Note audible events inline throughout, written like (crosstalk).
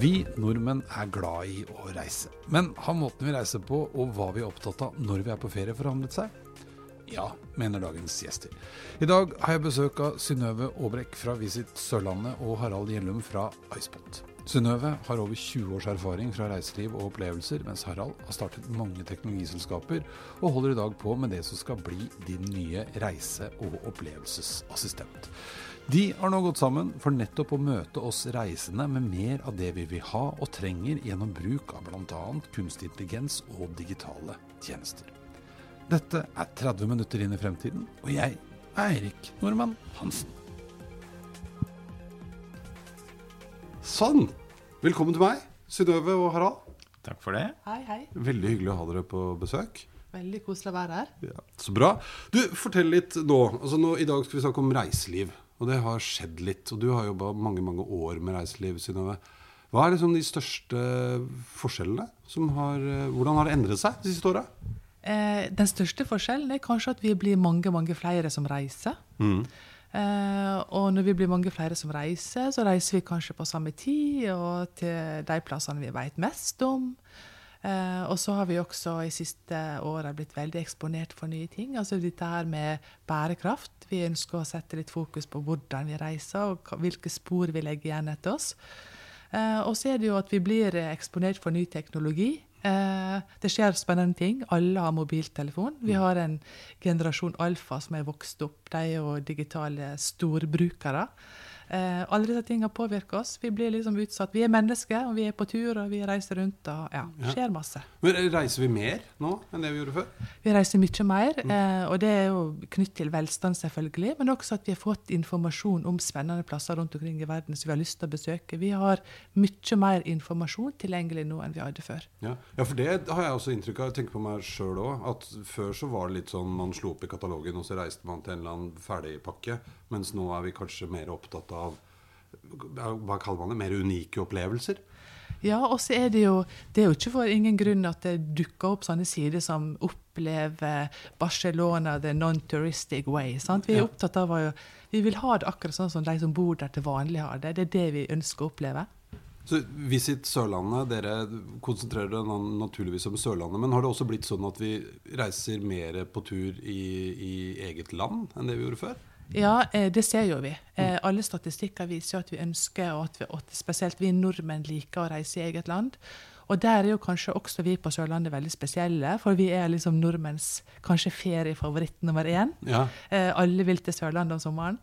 Vi nordmenn er glad i å reise. Men har måten vi reiser på og hva vi er opptatt av når vi er på ferie forandret seg? Ja, mener dagens gjester. I dag har jeg besøk av Synnøve Aabrekk fra Visit Sørlandet og Harald Gjellum fra Icepot. Synnøve har over 20 års erfaring fra reiseliv og opplevelser, mens Harald har startet mange teknologiselskaper og holder i dag på med det som skal bli din nye reise- og opplevelsesassistent. De har nå gått sammen for nettopp å møte oss reisende med mer av det vi vil ha og trenger gjennom bruk av bl.a. kunstig intelligens og digitale tjenester. Dette er 30 minutter inn i fremtiden, og jeg er Eirik Nordmann Hansen. Sånn! Velkommen til meg, Synnøve og Harald. Takk for det. Hei, hei. Veldig hyggelig å ha dere på besøk. Veldig koselig å være her. Ja, så bra. Du, fortell litt nå. Altså nå. I dag skal vi snakke om reiseliv. Og det har skjedd litt. Og du har jobba mange mange år med reiseliv, Synnøve. Hva er liksom de største forskjellene? Har, hvordan har det endret seg de siste åra? Eh, den største forskjellen er kanskje at vi blir mange mange flere som reiser. Mm. Eh, og når vi blir mange flere som reiser, så reiser vi kanskje på samme tid og til de plassene vi vet mest om. Eh, og så har vi også i siste åra blitt veldig eksponert for nye ting. Altså dette her med bærekraft. Vi ønsker å sette litt fokus på hvordan vi reiser, og hvilke spor vi legger igjen etter oss. Eh, og så er det jo at vi blir eksponert for ny teknologi. Eh, det skjer spennende ting. Alle har mobiltelefon. Vi har en generasjon alfa som er vokst opp. De er jo digitale storbrukere. Eh, alle disse tingene påvirker oss. Vi blir liksom utsatt. Vi er mennesker, og vi er på tur, og vi reiser rundt. og ja, det skjer masse. Men Reiser vi mer nå enn det vi gjorde før? Vi reiser mye mer. Mm. Eh, og det er jo knyttet til velstand, selvfølgelig. Men også at vi har fått informasjon om spennende plasser rundt omkring i verden som vi har lyst til å besøke. Vi har mye mer informasjon tilgjengelig nå enn vi hadde før. Ja, ja for det har jeg også inntrykk av. Jeg tenker på meg sjøl òg. At før så var det litt sånn man slo opp i katalogen, og så reiste man til en eller annen ferdigpakke. Mens nå er vi kanskje mer opptatt av hva kaller man det, mer unike opplevelser? Ja, og så er det jo det er jo ikke for ingen grunn at det dukker opp sånne sider som opplever Barcelona the non-touristic way. Sant? Vi er ja. opptatt av å Vi vil ha det akkurat sånn som de som bor der til vanlig har det. Det er det vi ønsker å oppleve. Så Visit Sørlandet, dere konsentrerer dere naturligvis om Sørlandet. Men har det også blitt sånn at vi reiser mer på tur i, i eget land enn det vi gjorde før? Ja, eh, det ser jo vi. Eh, alle statistikker viser at vi ønsker, og at, vi, at spesielt vi nordmenn liker å reise i eget land. Og der er jo kanskje også vi på Sørlandet veldig spesielle, for vi er liksom nordmenns kanskje feriefavoritt nummer én. Ja. Eh, alle vil til Sørlandet om sommeren.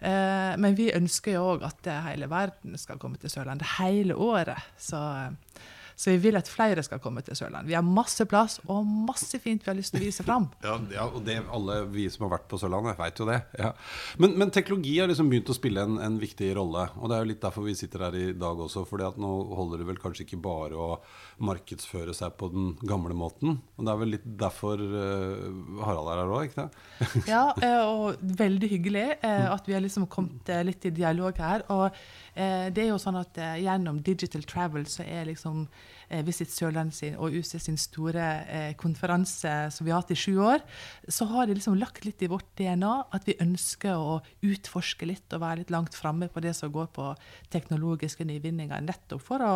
Eh, men vi ønsker jo òg at hele verden skal komme til Sørlandet hele året. Så så vi vil at flere skal komme til Sørlandet. Vi har masse plass og masse fint vi har lyst til å vise fram. (laughs) ja, ja, og det, alle vi som har vært på Sørlandet, vet jo det. Ja. Men, men, teknologi har liksom begynt å spille en, en, viktig rolle. Og det er jo litt derfor vi sitter her i dag også. For nå holder det vel kanskje ikke bare å markedsføre seg på den gamle måten. Og det er vel litt derfor uh, Harald er her òg, ikke det? ja, (laughs) eh, og veldig hyggelig uh, at vi har liksom kommet litt i dialog her. Og det er jo sånn at gjennom Digital Travel så er liksom eh, Visit Sørland sin og UC sin store eh, konferanse som vi har hatt i sju år, så har det liksom lagt litt i vårt DNA at vi ønsker å utforske litt og være litt langt framme på det som går på teknologiske nyvinninger, nettopp for å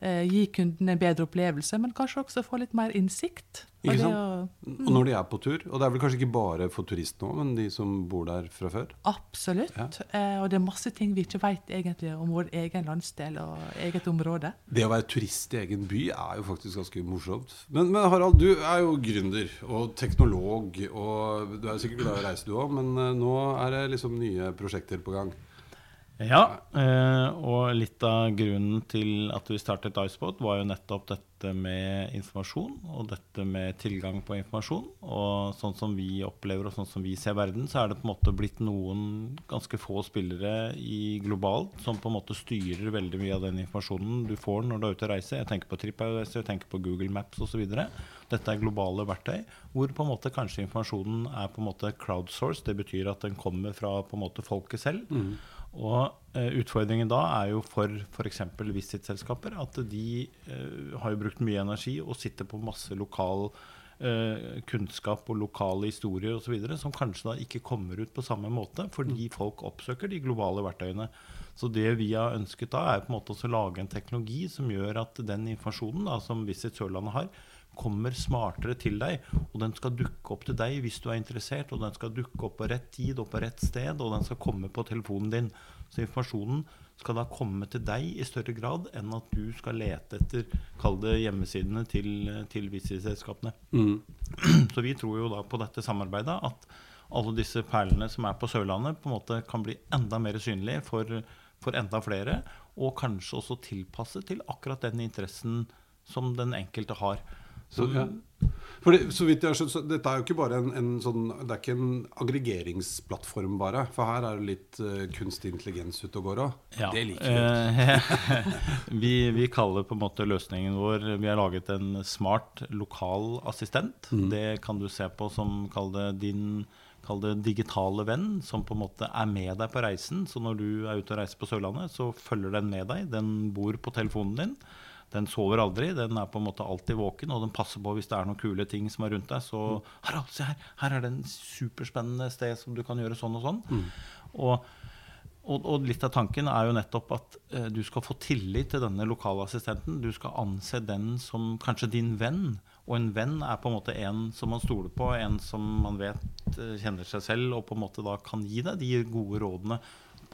eh, gi kundene en bedre opplevelse, men kanskje også få litt mer innsikt. Ikke sant? Og, mm. når de er på tur. Og det er vel kanskje ikke bare for turistene òg, men de som bor der fra før? Absolutt. Ja. Eh, og det er masse ting vi ikke vet egentlig om vår egen landsdel og eget område. Det å være turist i egen by er jo faktisk ganske morsomt. Men, men Harald, du er jo gründer og teknolog, og du er sikkert glad i å reise du òg, men uh, nå er det liksom nye prosjekter på gang? Ja, eh, og litt av grunnen til at vi startet Icebot, var jo nettopp dette med informasjon, og dette med tilgang på informasjon. Og sånn som vi opplever og sånn som vi ser verden, så er det på en måte blitt noen ganske få spillere i globalt som på en måte styrer veldig mye av den informasjonen du får når du er ute og reiser. Jeg tenker på TripAUS, jeg tenker på Google Maps osv. Dette er globale verktøy hvor på en måte kanskje informasjonen er på en måte crowdsourced. Det betyr at den kommer fra på en måte folket selv. Og eh, utfordringen da er jo for f.eks. visitselskaper at de eh, har jo brukt mye energi og sitter på masse lokal eh, kunnskap og lokale historier osv. som kanskje da ikke kommer ut på samme måte fordi folk oppsøker de globale verktøyene. Så det vi har ønsket da, er på en måte å lage en teknologi som gjør at den informasjonen da, som Visit Sørlandet har, kommer smartere til deg. Og den skal dukke opp til deg hvis du er interessert, og den skal dukke opp på rett tid og på rett sted, og den skal komme på telefonen din. Så informasjonen skal da komme til deg i større grad enn at du skal lete etter kall det hjemmesidene til, til visitselskapene. Så vi tror jo da på dette samarbeidet at alle disse perlene som er på Sørlandet, på en måte kan bli enda mer synlige for, for enda flere, og kanskje også tilpasset til akkurat den interessen som den enkelte har. Så, ja. For det, så vidt jeg har skjønt, så Dette er jo ikke bare en, en sånn Det er ikke en aggregeringsplattform, bare. For her er det litt uh, kunstig intelligens ute og går òg. Ja. Det liker (laughs) vi. Vi. Kaller på en måte løsningen vår Vi har laget en smart lokal assistent. Det kan du se på som kall det din kall det digitale venn, som på en måte er med deg på reisen. Så når du er ute og reiser på Sørlandet, så følger den med deg. Den bor på telefonen din. Den sover aldri, den er på en måte alltid våken, og den passer på hvis det er noen kule ting som er rundt deg. Så Harald, se her, her er det en superspennende sted som du kan gjøre sånn og sånn. Og, og, og litt av tanken er jo nettopp at eh, du skal få tillit til denne lokale assistenten. Du skal anse den som kanskje din venn. Og en venn er på en måte en som man stoler på, en som man vet eh, kjenner seg selv, og på en måte da kan gi deg de gode rådene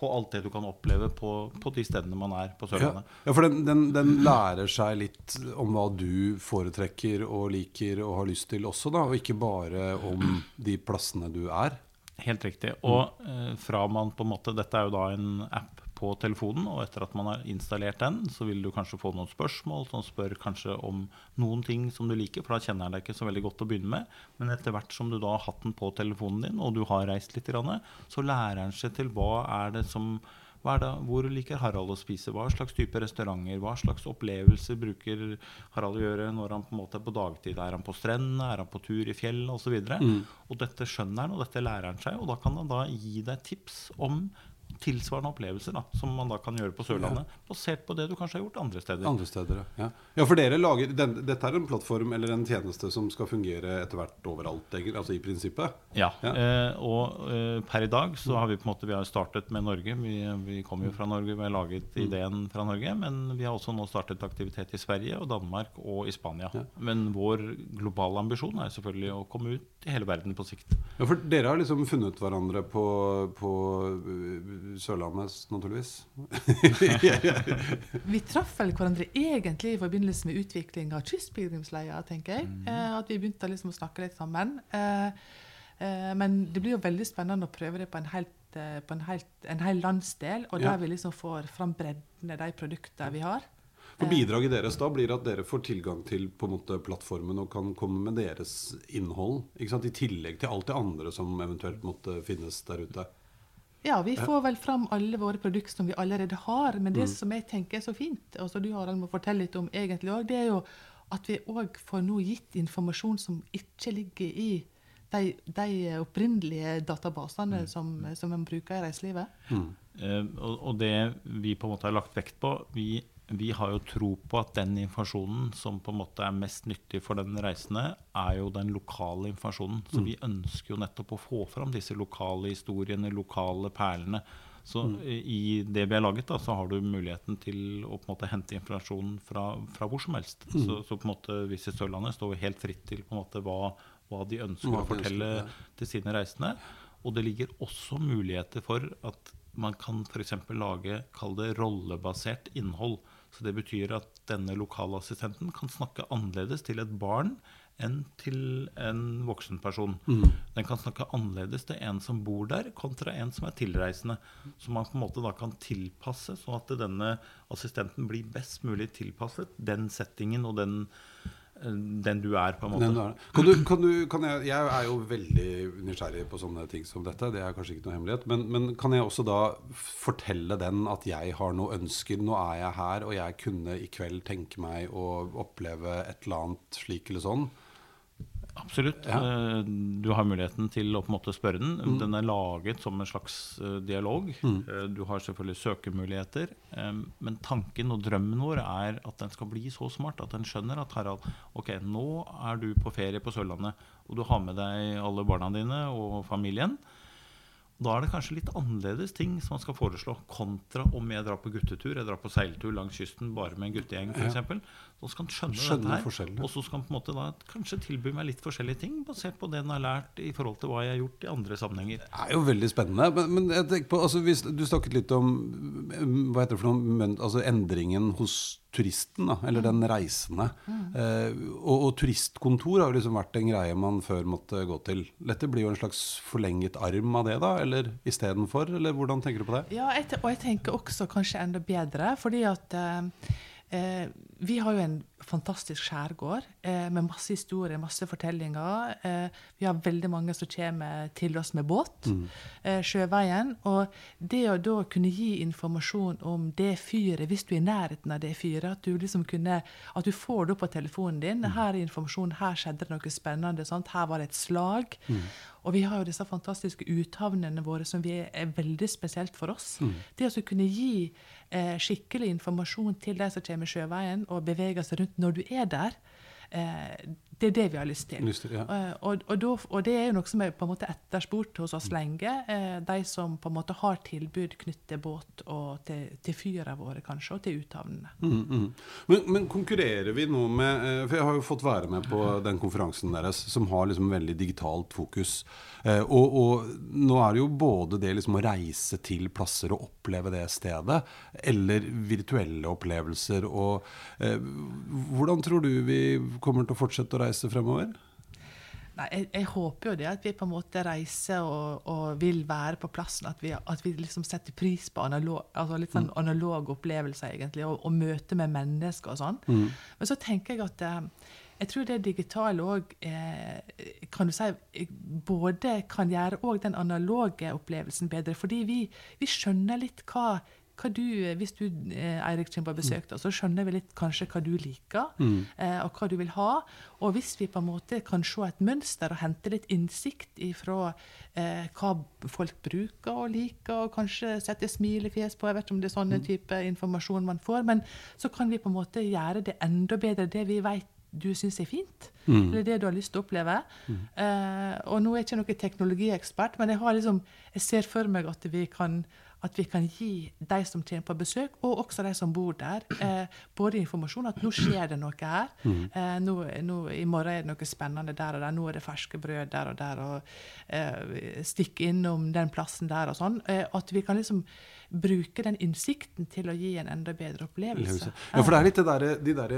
på alt det du kan oppleve på, på de stedene man er på Ja. Sørlandet. ja, for den, den, den lærer seg litt om hva du foretrekker og liker og har lyst til også, da. Og ikke bare om de plassene du er. Helt riktig. Og eh, fra man på en måte Dette er jo da en app på telefonen, og etter at man har installert den, så vil du kanskje få noen spørsmål som spør kanskje om noen ting som du liker, for da kjenner jeg deg ikke så veldig godt å begynne med. Men etter hvert som du da har hatt den på telefonen din, og du har reist litt, så lærer den seg til hva er det som det, hvor liker Harald å spise? Hva slags type restauranter? Hva slags opplevelser bruker Harald å gjøre når han på en måte er på dagtid? Er han på strendene? Er han på tur i fjell? Osv. videre Og dette skjønner han, og dette lærer han seg. Og da kan han da gi deg tips om tilsvarende opplevelser da, som man da kan gjøre på Sørlandet. Basert på det du kanskje har gjort andre steder. Andre steder, ja. ja. For dere lager den, Dette er en plattform eller en tjeneste som skal fungere etter hvert overalt, altså i prinsippet? Ja, Ja. Eh, og eh, per i dag så har vi på en måte Vi har startet med Norge. Vi, vi kommer jo fra Norge, vi har laget ideen fra Norge. Men vi har også nå startet aktivitet i Sverige og Danmark og i Spania. Men vår globale ambisjon er selvfølgelig å komme ut i hele verden på sikt. Ja, For dere har liksom funnet hverandre på, på uh, Sørlandet, naturligvis? (laughs) Vi traff vel hverandre egentlig i forbindelse med utvikling av Kystpilegrimsleia, tenker jeg. Eh, at vi begynte liksom å snakke litt sammen. Eh, eh, men det blir jo veldig spennende å prøve det på en, helt, eh, på en, helt, en hel landsdel, og Ja. der vi liksom får fram bredden i de produktene vi har. For Bidraget deres da blir at dere får tilgang til på en måte plattformen og kan komme med deres innhold. Ikke sant? I tillegg til alt det andre som eventuelt måtte finnes der ute. Ja, vi får vel fram alle våre produkter som vi allerede har. Men Mm. det som jeg tenker er så fint, og som du Harald må fortelle litt om egentlig òg, det er jo at vi òg får nå gitt informasjon som ikke ligger i de, de opprinnelige databasene som, som en bruker i reiselivet. Eh, og, og det vi på en måte har lagt vekt på vi, vi har jo tro på at den informasjonen som på en måte er mest nyttig for den reisende, er jo den lokale informasjonen. Så vi ønsker jo nettopp å få fram disse lokale historiene, lokale perlene. Så i i det vi har laget, da, så har du muligheten til å på en måte hente informasjon fra, fra hvor som helst. Så, så på en måte Visit Sørlandet står jo helt fritt til på en måte hva, hva de ønsker Hva å fortelle ønsker, ja. til sine reisende. Og det ligger også muligheter for at man kan f.eks. lage kall det rollebasert innhold. Så det betyr at denne lokalassistenten kan snakke annerledes til et barn enn til en voksen person. Mm. Den kan snakke annerledes til en som bor der, kontra en som er tilreisende. Så man på en måte da kan tilpasse, sånn at denne assistenten blir best mulig tilpasset den settingen og den, den du er, på en måte. Er. Kan du, kan du, kan jeg, jeg er jo veldig nysgjerrig på sånne ting som dette. Det er kanskje ikke noe hemmelighet. Men, men kan jeg også da fortelle den at jeg har noen ønsker? Nå er jeg her, og jeg kunne i kveld tenke meg å oppleve et eller annet slik eller sånn. Absolutt. Ja. Eh, Du har muligheten til å på en måte spørre den. Den er laget som en slags eh, dialog. Mm. Du har selvfølgelig søkemuligheter. eh, Men tanken og drømmen vår er at den skal bli så smart at den skjønner at Harald, ok, nå er du på ferie på Sørlandet, og du har med deg alle barna dine og familien. Da er det kanskje litt annerledes ting som man skal foreslå, kontra om jeg drar på guttetur, jeg drar på seiltur langs kysten bare med en guttegjeng f.eks. Så skal han skjønne, Skjønne dette her, og så skal han på en måte da kanskje tilby meg litt forskjellige ting, basert på det han har lært i forhold til hva jeg har gjort i andre sammenhenger. Det er jo veldig spennende. Men, men jeg tenker på, altså, hvis, du snakket litt om mm, hva heter det for noe, men, altså, endringen hos turisten, da, eller den reisende. Eh, og, og turistkontor har jo liksom vært en greie man før måtte gå til. Dette blir jo en slags forlenget arm av det, da? Eller istedenfor? Eller hvordan tenker du på det? Ja, jeg, og jeg tenker også kanskje enda bedre, fordi at eh, eh, vi har jo en fantastisk skjærgård eh, med masse historier, masse fortellinger. Eh, vi har veldig mange som kommer til oss med båt, eh, sjøveien. Og det å da kunne gi informasjon om det fyret, hvis du er i nærheten av det fyret, at du liksom kunne, at du får det opp på telefonen din. Her er informasjon, her skjedde det noe spennende, sant? her var det et slag. Og vi har jo disse fantastiske uthavnene våre som vi er, veldig spesielt for oss. Det å kunne gi eh, skikkelig informasjon til de som kommer sjøveien, og bevege seg rundt når du er der, eh, det er det vi har lyst til. Lyst til, ja. og, og, og, da, og det er jo noe som er på en måte etterspurt hos oss lenge. Eh, de som på en måte har tilbud knyttet til båt og til, til fyrene våre, kanskje, og til uthavnene. Mm, mm. Men, men konkurrerer vi nå med eh, For jeg har jo fått være med på den konferansen deres som har liksom veldig digitalt fokus. Eh, og, og nå er det jo både det liksom å reise til plasser og oppleve det stedet, eller virtuelle opplevelser. Og eh, hvordan tror du vi kommer til å fortsette å reise fremover? Nei, jeg, jeg håper jo det at vi på en måte reiser og, og vil være på plassen. At vi, at vi liksom setter pris på analog, altså litt sånn analoge opplevelser, egentlig, og, og møte med mennesker og sånn. Men så tenker jeg at eh, jeg tror det digitale òg eh, kan du si, både kan gjøre den analoge opplevelsen bedre. Fordi vi, vi skjønner litt hva du eh, Hvis du eh, Eirik, kommer på besøk, da, så skjønner vi litt kanskje hva du liker, mm. og hva du vil ha. Og hvis vi på en måte kan se et mønster og hente litt innsikt ifra eh, hva folk bruker og liker, og kanskje sette smilefjes på, jeg vet ikke om det er sånne type informasjon man får, men så kan vi på en måte gjøre det enda bedre, det vi vet du syns er fint, eller det du har lyst til å oppleve. Eh, og nå er jeg ikke noen teknologiekspert, men jeg, har liksom, jeg ser for meg at vi kan at vi kan gi de som kommer på besøk, og også de som bor der, eh, både informasjon at nå skjer det noe her. Eh, nå, nå, I morgen er det noe spennende der og der. Nå er det ferske brød der og der. og eh, Stikk innom den plassen der og sånn. Eh, at vi kan liksom bruke den innsikten til å gi en enda bedre opplevelse. Ja, for det er litt det der, de der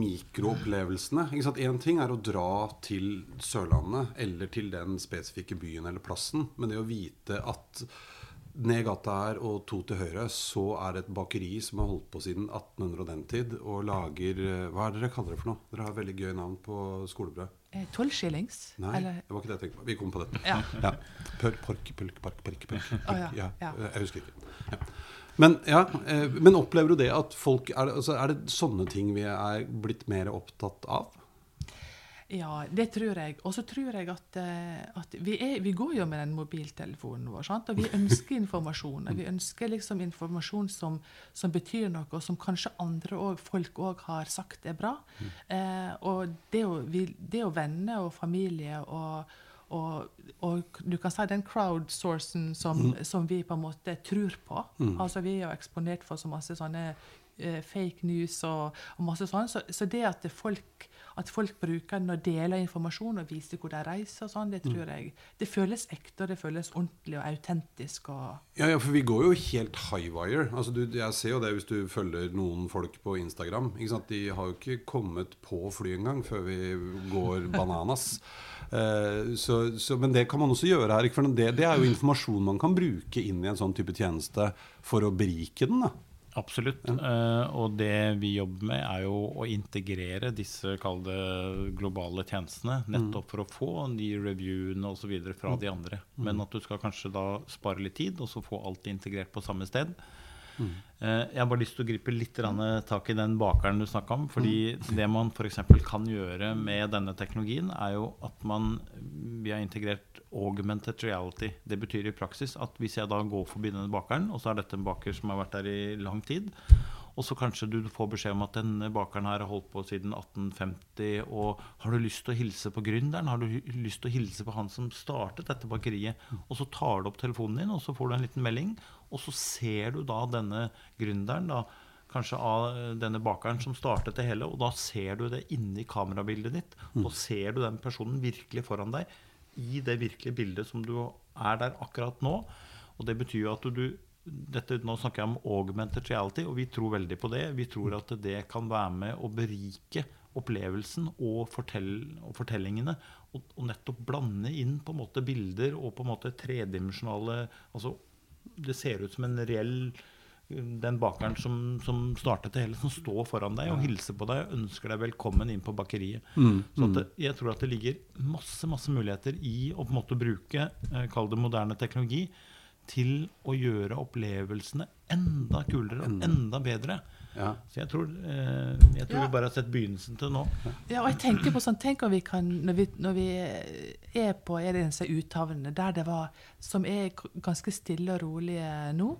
mikroopplevelsene. Én ting er å dra til Sørlandet eller til den spesifikke byen eller plassen, men det å vite at ned gata her og to til høyre, så er det et bakeri som har holdt på siden 1800 og den tid, og lager eh, Hva er det dere kaller det for noe? Dere har et veldig gøy navn på skolebrød. Eh, Tolvskillings? Nei, Eller- det var ikke det jeg tenkte på. Vi kom på dette. Ja. (laughs) Ja. Pør, pork, pulk, park, park, park. Oh, (laughs) ja, ja. ja. Jeg husker ikke. Ja. Men, ja, eh, men opplever du det at folk er det, altså, er det sånne ting vi er blitt mer opptatt av? Ja, det tror jeg. Og så tror jeg at, eh, at vi, er, vi går jo med den mobiltelefonen vår, sant? og vi ønsker informasjon. Og vi ønsker liksom informasjon som, som betyr noe, og som kanskje andre og folk òg har sagt er bra. Eh, og det å, vi, det å venner og familie og, og, og du kan si den crowdsourcen som, som vi på en måte tror på. Altså Vi er jo eksponert for så masse sånne eh, fake news og, og masse sånn. Så, så det at folk, at folk bruker den og deler informasjon og viser hvor de reiser, og sånn, det tror jeg det føles ekte og det føles ordentlig og autentisk. og Ja, ja, for vi går jo helt high wire. Altså, du, jeg ser jo det hvis du følger noen folk på Instagram. De har jo ikke kommet på fly engang før vi går (laughs) bananas. uh, så, så, men det kan man også gjøre her. det, det er jo informasjon man kan bruke inn i en sånn type tjeneste for å berike den. da. Absolutt. Eh, og det vi jobber med, er jo å integrere disse kalde globale tjenestene. Nettopp for å få de reviewene osv. fra de andre. Men at du skal kanskje da spare litt tid, og så få alt integrert på samme sted. Eh, jeg har bare lyst til å gripe litt tak i den bakeren du snakka om. fordi det man f.eks. kan gjøre med denne teknologien, er jo at man Vi har integrert augmented reality. Det betyr i praksis at hvis jeg da går forbi denne bakeren, og så er dette en baker som har vært der i lang tid, og så kanskje du får beskjed om at denne bakeren her har holdt på siden 1850, og har du lyst til å hilse på gründeren? Har du lyst til å hilse på han som startet dette bakeriet? Og så tar du opp telefonen din, og så får du en liten melding, og så ser du da denne gründeren, da, kanskje av eh, denne bakeren som startet det hele, og da ser du det inni kamerabildet ditt. Da ser du den personen virkelig foran deg i det virkelige bildet som du er der akkurat nå. Og det betyr jo at du dette, Nå snakker jeg om augmented reality, og vi tror veldig på det. Vi tror at det kan være med å berike opplevelsen og, fortell, og fortellingene. Og, og nettopp blande inn på en måte bilder og på en måte tredimensjonale altså Det ser ut som en reell den bakeren som, som startet det hele, som står foran deg og hilser på deg og ønsker deg velkommen inn på bakeriet. Så at det, jeg tror at det ligger masse masse muligheter i å på en måte bruke eh, kall det moderne teknologi til å gjøre opplevelsene enda kulere og enda bedre. Ja. Så jeg tror, eh, jeg tror Ja. vi bare har sett begynnelsen til nå. Ja, og jeg tenker på sånn, tenk om vi kan, når vi, når vi er på er det disse uthavnene, der det var, som er ganske stille og rolige nå,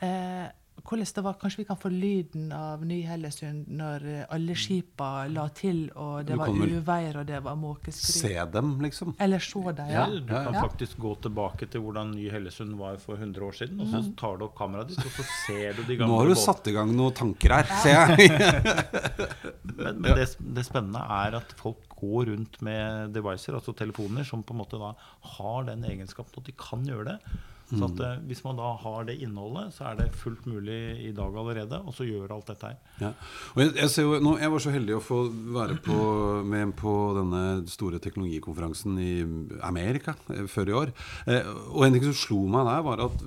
eh, hvordan det var, kanskje vi kan få lyden av Ny-Hellesund når eh, alle skipa la til, og det var uveier uvær, og det var måkeskrik. Se dem, liksom. Eller se dem, ja. Du kan Ja. faktisk gå tilbake til hvordan Ny-Hellesund var for 100 år siden, og så Mm. tar du opp kameraet ditt, og så ser du de gamle Nå har du båtene. satt i gang noen tanker her, ser jeg. (laughs) Men, men det, det spennende er at folk går rundt med devices, altså telefoner, som på en måte da har den egenskapen at de kan gjøre det. Så at mm. Hvis man da har det innholdet, så er det fullt mulig i dag allerede. Og så gjør alt dette her. Ja. Og jeg, jeg, ser jo, nå, jeg var så heldig å få være på, med på denne store teknologikonferansen i Amerika eh, før i år. Eh, og en ting som slo meg der, var at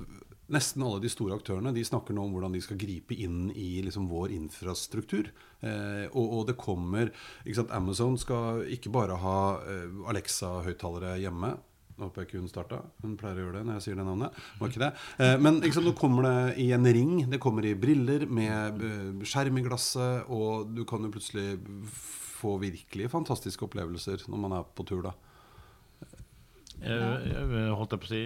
nesten alle de store aktørene de snakker nå om hvordan de skal gripe inn i liksom, vår infrastruktur. Eh, og, og det kommer ikke sant, Amazon skal ikke bare ha eh, Alexa-høyttalere hjemme. Nå håper jeg ikke hun starta. Hun pleier å gjøre det når jeg sier det navnet. Var ikke det. Eh, men ikke sant, nå kommer det i en ring. Det kommer i briller med eh, skjerm i glasset. Og du kan jo plutselig få virkelig fantastiske opplevelser når man er på tur da. Jeg, jeg, holdt jeg, på å si,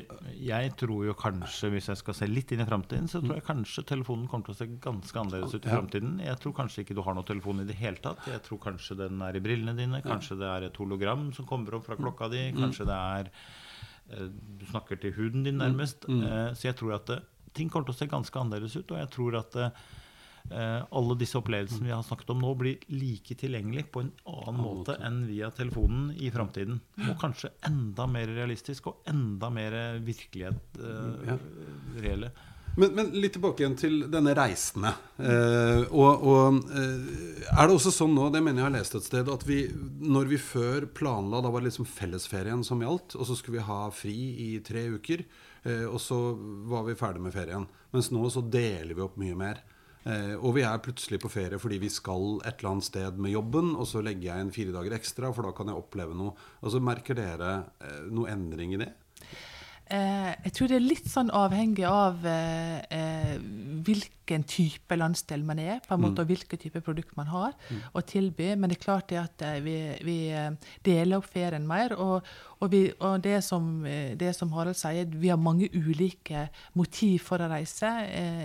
jeg tror jo kanskje, hvis jeg skal se litt inn i framtiden, så tror jeg kanskje telefonen kommer til å se ganske annerledes ut i framtiden. Jeg tror kanskje ikke du har noen telefon i det hele tatt. Jeg tror kanskje den er i brillene dine. Kanskje det er et hologram som kommer opp fra klokka di. Kanskje det er eh, Du snakker til huden din, nærmest. Eh, Så jeg tror at eh, ting kommer til å se ganske annerledes ut. Og jeg tror at eh, alle disse opplevelsene vi har snakket om nå, blir like tilgjengelig på en annen måte enn via telefonen i framtiden. Og kanskje enda mer realistisk og enda mer virkelighet eh, reelle. Men, men litt tilbake igjen til denne reisende. Eh, og og eh, er det også sånn nå, det mener jeg har lest et sted, at vi når vi før planla, da var det liksom fellesferien som gjaldt, og så skulle vi ha fri i tre uker, eh, og så var vi ferdig med ferien. Mens nå så deler vi opp mye mer. Eh, og vi er plutselig på ferie fordi vi skal et eller annet sted med jobben, og så legger jeg inn fire dager ekstra, for da kan jeg oppleve noe. Altså Merker dere eh, noe endring i det? Eh, jeg tror det er litt sånn avhengig av eh, eh, hvilken type landsdel man er, på en måte, og hvilken type produkt man har å tilby. Men det er klart det at vi, vi deler opp ferien mer. Og, og, vi, og det, som, det som Harald sier, vi har mange ulike motiv for å reise.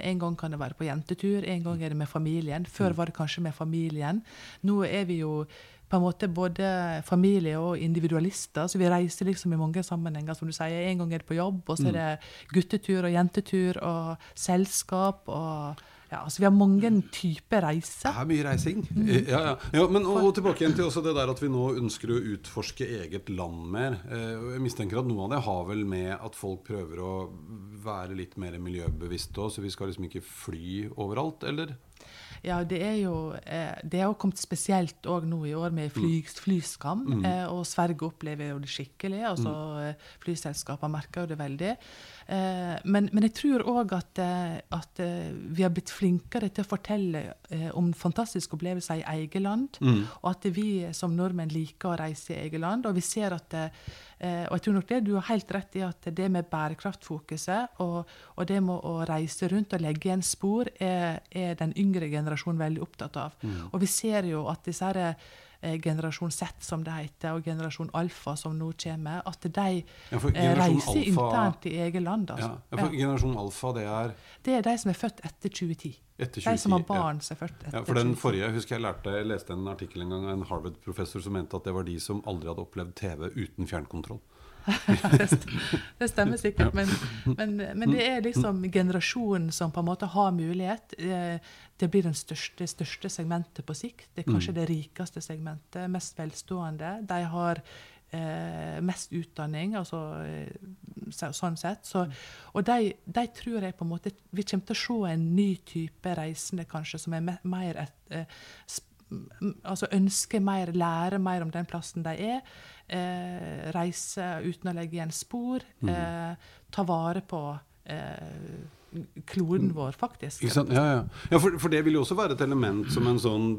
En gang kan det være på jentetur, en gang er det med familien. Før var det kanskje med familien. Nå er vi jo på en måte både familie og individualister. Så vi reiser liksom i mange sammenhenger. Som du sier, En gang er det på jobb, og så er det guttetur og jentetur og selskap og ja, altså Vi har mange typer reiser. Det er mye reising. Ja, ja. ja men og, og tilbake igjen til også det der at vi nå ønsker å utforske eget land mer. Eh, Jeg mistenker at noe av det har vel med at folk prøver å være litt mer miljøbevisste òg, så vi skal liksom ikke fly overalt, eller? Ja, det er jo eh, Det har kommet spesielt òg nå i år med fly, flyskam. Mm. og Sverige opplever jo det skikkelig. altså mm. Flyselskapene merker jo det veldig. Eh, men, men jeg tror òg at, eh, at eh, vi har blitt flinkere til å fortelle eh, om fantastiske opplevelser i eget land. Og at vi som nordmenn liker å reise i eget land. Og vi ser at eh, og jeg tror nok det, Du har helt rett i at det med bærekraftfokuset og, og det med å reise rundt og legge igjen spor, er, er den yngre generasjonen veldig opptatt av. Og vi ser jo at disse her, eh, generasjon Z, som det heter, og generasjon Alfa, som nå kommer, at de Ja, eh, reiser alfa- internt i eget land. Altså. ja, for Ja. Generasjon alfa, det er Det er de som er født etter 2010. etter 2010. De som har barn selvfølgelig. Ja, for den forrige, jeg husker jeg lærte, jeg leste en artikkel en gang av en Harvard-professor som mente at det var de som aldri hadde opplevd TV uten fjernkontroll. (laughs) det stemmer (laughs) sikkert, men, men, men det er liksom generasjonen som på en måte har mulighet. Eh, Det blir det største, største segmentet på sikt. Det er kanskje det rikeste segmentet, mest velstående. De har eh, mest utdanning, altså eh, så, sånn sett. Så, og de, de tror jeg på en måte Vi kommer til å se en ny type reisende, kanskje, som er me, mer et, eh, altså ønsker mer, lære mer om den plassen de er. Eh, reise uten å legge igjen spor. Eh, ta vare på eh, kloden vår, faktisk. Ja, ja. ja for, for det vil jo også være et element som en sånn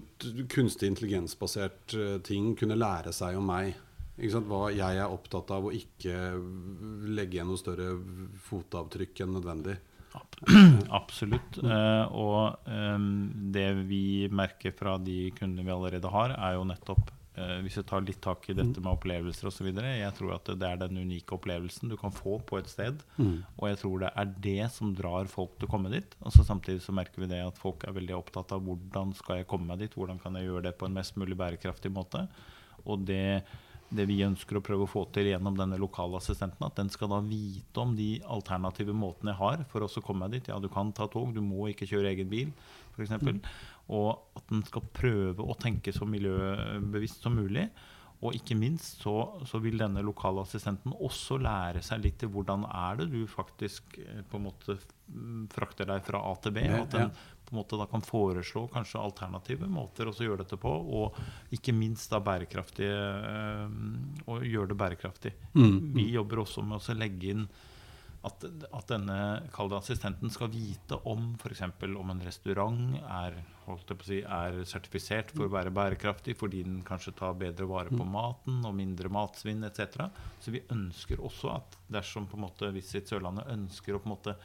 kunstig intelligensbasert eh, ting kunne lære seg om meg. Ikke sant? Hva jeg er opptatt av å ikke legge igjen noe større fotavtrykk enn nødvendig. Absolutt. Eh, og det vi merker fra de kundene vi allerede har, er jo nettopp eh, Hvis vi tar litt tak i dette med opplevelser osv. Jeg tror at det er den unike opplevelsen du kan få på et sted. Og jeg tror det er det som drar folk til å komme dit. Og så samtidig så merker vi det at folk er veldig opptatt av hvordan skal jeg komme meg dit, hvordan kan jeg gjøre det på en mest mulig bærekraftig måte. Og det, det vi ønsker å prøve å få til gjennom denne lokale assistenten, at den skal da vite om de alternative måtene jeg har for å komme meg dit. Ja, du kan ta tog, du må ikke kjøre egen bil, f.eks. Og at den skal prøve å tenke så miljøbevisst som mulig. Og ikke minst så, så vil denne lokale assistenten også lære seg litt til hvordan er det du faktisk eh, på en måte mm, frakter deg fra A til B. At den. På en måte da kan foreslå kanskje alternative måter å gjøre dette på. Og ikke minst da bærekraftige eh, Og gjøre det bærekraftig. Vi jobber også med å legge inn at, at denne kalde assistenten skal vite om f.eks. om en restaurant er, holdt jeg på å si, er sertifisert for å være bærekraftig fordi den kanskje tar bedre vare på maten og mindre matsvinn etc. Så vi ønsker også at dersom på en måte Visit Sørlandet ønsker å på en måte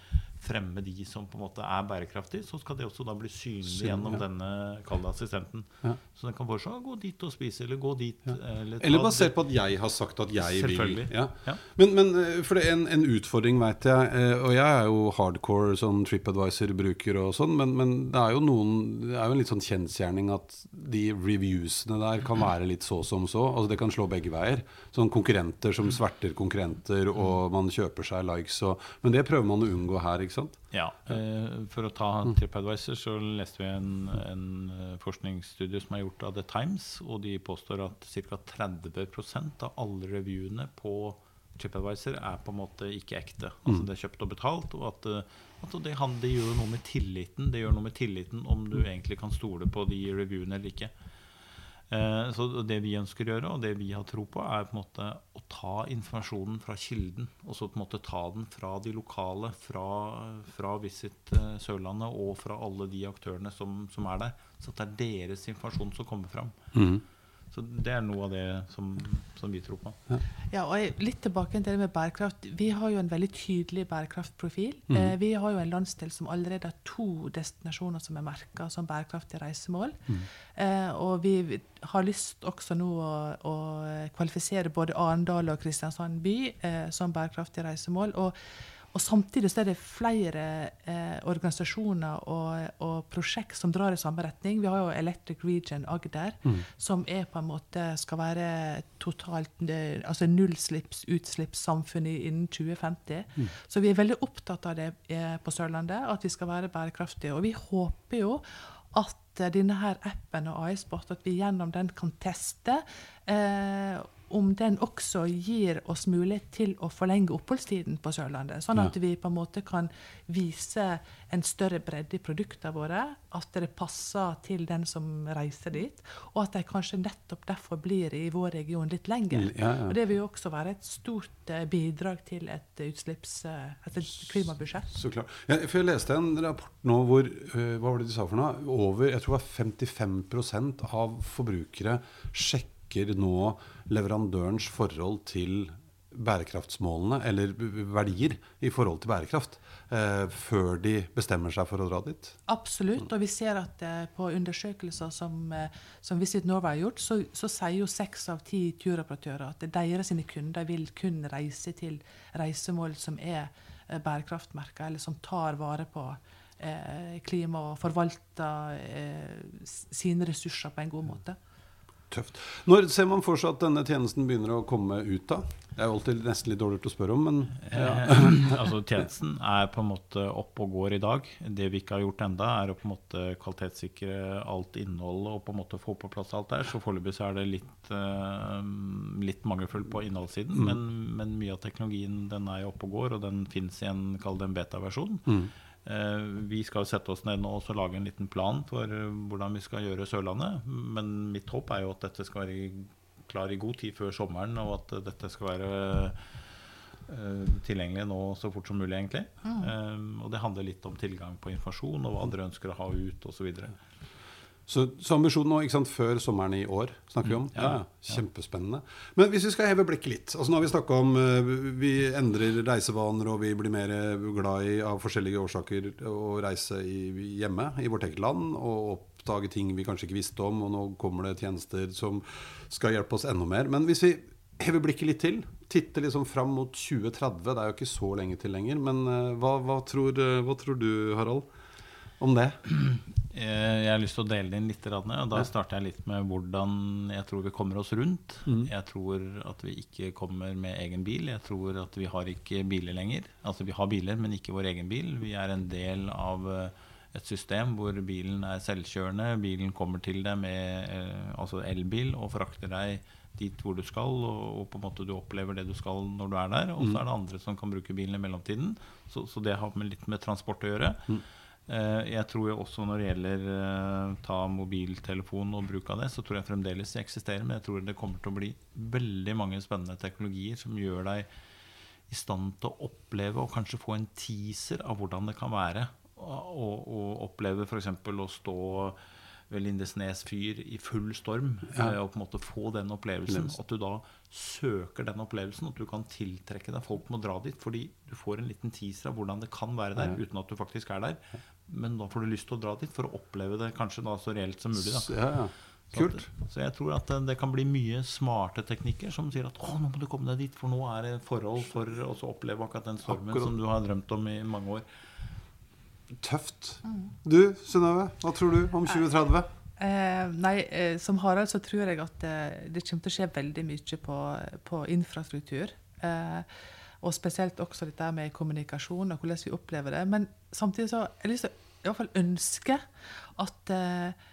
fremme de som på en måte er bærekraftige, så skal det også da bli synlig Synlig, gjennom ja. denne kalde assistenten. Ja. Så den kan foreslå gå dit og spise, eller gå dit. Eller, Eller basert på at jeg har sagt at jeg vil. Selvfølgelig. Ja. Ja. Men, men eh, for det er en, en utfordring, veit jeg, eh, og jeg er jo hardcore sånn TripAdvisor-bruker og sånn, men, men det er jo noen Det er jo en litt sånn kjensgjerning at de reviewsene der kan være litt så som så. Altså Det kan slå begge veier. Sånn konkurrenter som sverter konkurrenter, og man kjøper seg likes og Men det prøver man å unngå her, ikke sant? Ja, eh, For å ta TripAdvisor, så leste vi en, en eh, forskningsstudie som er gjort av The Times, og de påstår at ca. 30% av alle reviewene på TripAdvisor er på en måte ikke ekte. Altså det er kjøpt og betalt. Og at, eh, at det, det gjør noe med tilliten. Det gjør noe med tilliten om du egentlig kan stole på de reviewene eller ikke. Eh, så det vi ønsker å gjøre, og det vi har tro på, er på en måte å ta informasjonen fra kilden. Og så på en måte ta den fra de lokale, fra, fra Visit eh, Sørlandet og fra alle de aktørene som, som er der. Så at det er deres informasjon som kommer fram. Så det er noe av det som, som vi tror på. Ja, og jeg, litt tilbake til det med bærekraft. Vi har jo en veldig tydelig bærekraftprofil. Eh, vi har jo en landsdel som allerede har to destinasjoner som er merka som bærekraftige reisemål. Eh, og vi vi har lyst også nå å, å kvalifisere både Arendal og Kristiansand by eh, som bærekraftige reisemål. Og, Og samtidig så er det flere eh, organisasjoner og, og prosjekt som drar i samme retning. Vi har jo Electric Region Agder, som er på en måte skal være totalt altså nullutslippssamfunn innen 2050. Så vi er veldig opptatt av det eh, på Sørlandet, at vi skal være bærekraftige. Og vi håper jo at eh, denne her appen og AI-sport, at vi gjennom den kan teste eh, om den også gir oss mulighet til å forlenge oppholdstiden på Sørlandet. Sånn at vi på en måte kan vise en større bredde i produktene våre. At det passer til den som reiser dit. Og at de kanskje nettopp derfor blir i vår region litt lenger. Ja, ja. Og det vil jo også være et stort eh, bidrag til et utslipps... eh, et klimabudsjett. Så klart. Ja, for jeg leste en rapport nå hvor øh, Hva var det de sa for noe? Over jeg tror det var 55% av forbrukere sjekker nå leverandørens forhold til bærekraftsmålene, eller verdier i forhold til bærekraft, eh, før de bestemmer seg for å dra dit. Absolutt. Og vi ser at eh, på undersøkelser som, eh, som Visit Norway har gjort, så, så sier jo seks av ti turoperatører at deres kunder vil kun reise til reisemål som er eh, bærekraftmerka, eller som tar vare på eh, klima og forvalter eh, sine ressurser på en god måte. Tøft. Når ser man for seg at denne tjenesten begynner å komme ut da? Det er jo alltid nesten litt dårlig å spørre om, men Eh, (clears throat) altså Tjenesten er på en måte opp og går i dag. Det vi ikke har gjort enda er å på en måte kvalitetssikre alt innholdet og på en måte få på plass alt der. Så foreløpig er det litt, eh, litt mangelfullt på innholdssiden. Men, men mye av teknologien den er jo oppe og går, og den fins i en, kall det en beta-versjon. Eh, vi skal sette oss ned nå og lage en liten plan for eh, hvordan vi skal gjøre Sørlandet. Men mitt håp er jo at dette skal være klar i god tid før sommeren, og at eh, dette skal være eh, tilgjengelig nå så fort som mulig, egentlig. Eh, og det handler litt om tilgang på informasjon og hva andre ønsker å ha ut osv. Så, så ambisjonen nå, ikke sant, før sommeren i år, snakker vi om? Ja, Ja, Kjempespennende. Men hvis vi skal heve blikket litt altså Nå har vi snakka om eh, vi endrer reisevaner, og vi blir mer glad i av forskjellige årsaker å reise i, hjemme i vårt eget land og oppdage ting vi kanskje ikke visste om, og nå kommer det tjenester som skal hjelpe oss enda mer. Men hvis vi hever blikket litt til, titter liksom fram mot 2030, det er jo ikke så lenge til lenger, men eh, hva, hva, tror, eh, hva tror du, Harald, om det? (clears throat) Eh, Jeg har lyst til å dele det inn litt. Og da starter jeg litt med hvordan jeg tror vi kommer oss rundt. Mm. Jeg tror at vi ikke kommer med egen bil. Jeg tror at vi har ikke biler lenger. Altså vi har biler, men ikke vår egen bil. Vi er en del av eh, et system hvor bilen er selvkjørende. Bilen kommer til deg med eh, altså elbil og frakter deg dit hvor du skal, og, på en måte du opplever det du skal når du er der. Og så er det andre som kan bruke bilen i mellomtiden. Så, så det har med litt med transport å gjøre. Eh, Jeg tror også når det gjelder eh, ta mobiltelefon og bruk av det, så tror jeg fremdeles det eksisterer. Men jeg tror det kommer til å bli veldig mange spennende teknologier som gjør deg i stand til å oppleve og kanskje få en teaser av hvordan det kan være å, å, å oppleve f.eks. å stå Lindesnes fyr i full storm Ja. eh, og på en måte få den opplevelsen. At du da søker den opplevelsen, at du kan tiltrekke deg folk med å dra dit. Fordi du får en liten teaser av hvordan det kan være der, uten at du faktisk er der. Men da får du lyst til å dra dit for å oppleve det kanskje da så reelt som mulig. da Så, ja, Kult. så at- Så jeg tror at det- det kan bli mye smarte teknikker som sier at å, nå må du komme deg dit, for nå er det forhold for å oppleve akkurat den stormen Akkurat. som du har drømt om i mange år. Tøft. Du, Synnøve, hva tror du om 2030? Eh, nei, eh, som Harald så tror jeg at eh, det kommer til å skje veldig mye på, på infrastruktur. Eh, og spesielt også dette med kommunikasjon og hvordan vi opplever det. Men samtidig så har jeg lyst til å i hvert fall ønske at eh,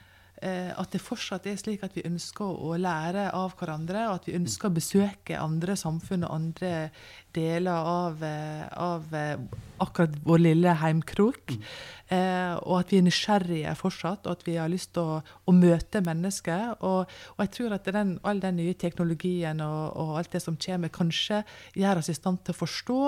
eh, at det fortsatt er slik at vi ønsker å lære av hverandre, og at vi ønsker å besøke andre samfunn og andre deler av, av akkurat vår lille heimkrok. Eh, og at vi er nysgjerrige fortsatt, og at vi har lyst til å, å møte mennesker. Og, og jeg tror at den, all den nye teknologien og, og alt det som kommer, kanskje gjør oss i stand til å forstå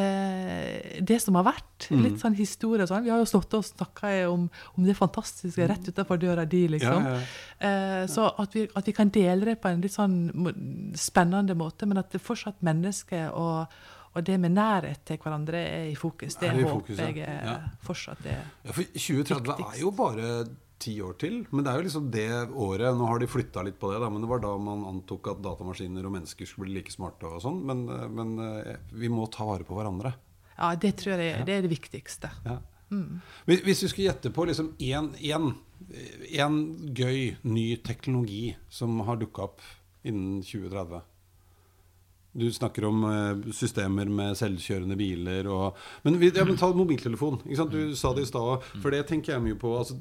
eh, det som har vært. Litt sånn historie og sånn. Vi har jo stått og snakka om, om det fantastiske rett utenfor døra di, liksom. Ja, ja. Eh, så at vi, at vi kan dele det på en litt sånn spennende måte, men at det fortsatt mennesker og, og det med nærhet til hverandre er i fokus. Det Er i håper fokus, ja. jeg er Ja. fortsatt er Ja, for 2030 er jo bare ti år til. Men det er jo liksom det året Nå har de flytta litt på det, da, men det var da man antok at datamaskiner og mennesker skulle bli like smarte og sånn. Men, eh, men eh, vi må ta vare på hverandre. Ja, det tror jeg det er det viktigste. Ja. Hvis, hvis du skulle gjette på liksom én gøy ny teknologi som har dukka opp innen 2030 Du snakker om eh, systemer med selvkjørende biler og Men, ja, men ta mobiltelefon. Du sa det i stad. For det tenker jeg mye på. Altså,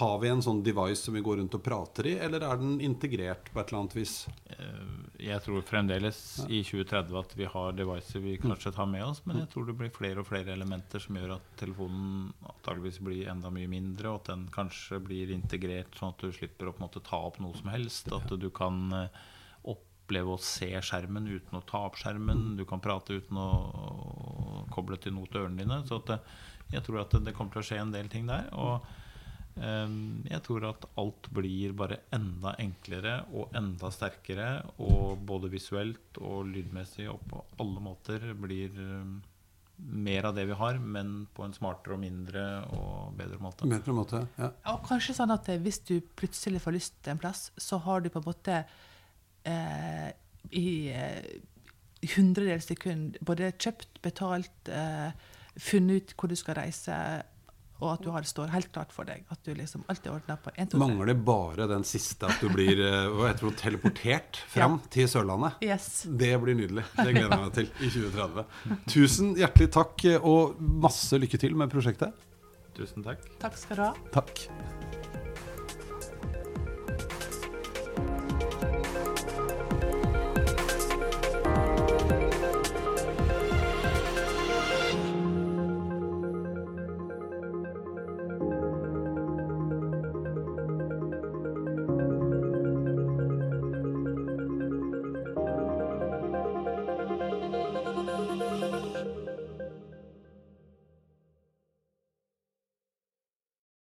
har vi en sånn device som vi går rundt og prater i, eller er den integrert på et eller annet vis? Eh, Jeg tror fremdeles i 2030 at vi har devices vi kanskje tar med oss, men jeg tror det blir flere og flere elementer som gjør at telefonen antageligvis blir enda mye mindre, og at den kanskje blir integrert sånn at du slipper å på en måte ta opp noe som helst. At du kan eh, oppleve å se skjermen uten å ta opp skjermen. Du kan prate uten å å koble til noe til ørene dine. Så at det, jeg tror at det, det kommer til å skje en del ting der. Og Ehm, Jeg tror at alt blir bare enda enklere og enda sterkere. Og både visuelt og lydmessig og på alle måter blir ehm, mer av det vi har, men på en smartere og mindre og bedre måte. Bedre måte, ja. Og kanskje sånn at eh, hvis du plutselig får lyst til en plass, så har du på en måte eh, i eh, hundredels sekund både kjøpt, betalt, eh, funnet ut hvor du skal reise, og at du har det står helt klart for deg. At du liksom alt er ordna på 1, 2, 3. Mangler bare den siste, at du blir eh, (laughs) hva heter det, teleportert fram til Sørlandet. Yes. Det blir nydelig. Det gleder jeg meg til i 2030. Tusen hjertelig takk, eh, og masse lykke til med prosjektet. Tusen takk. Takk skal du ha. Takk.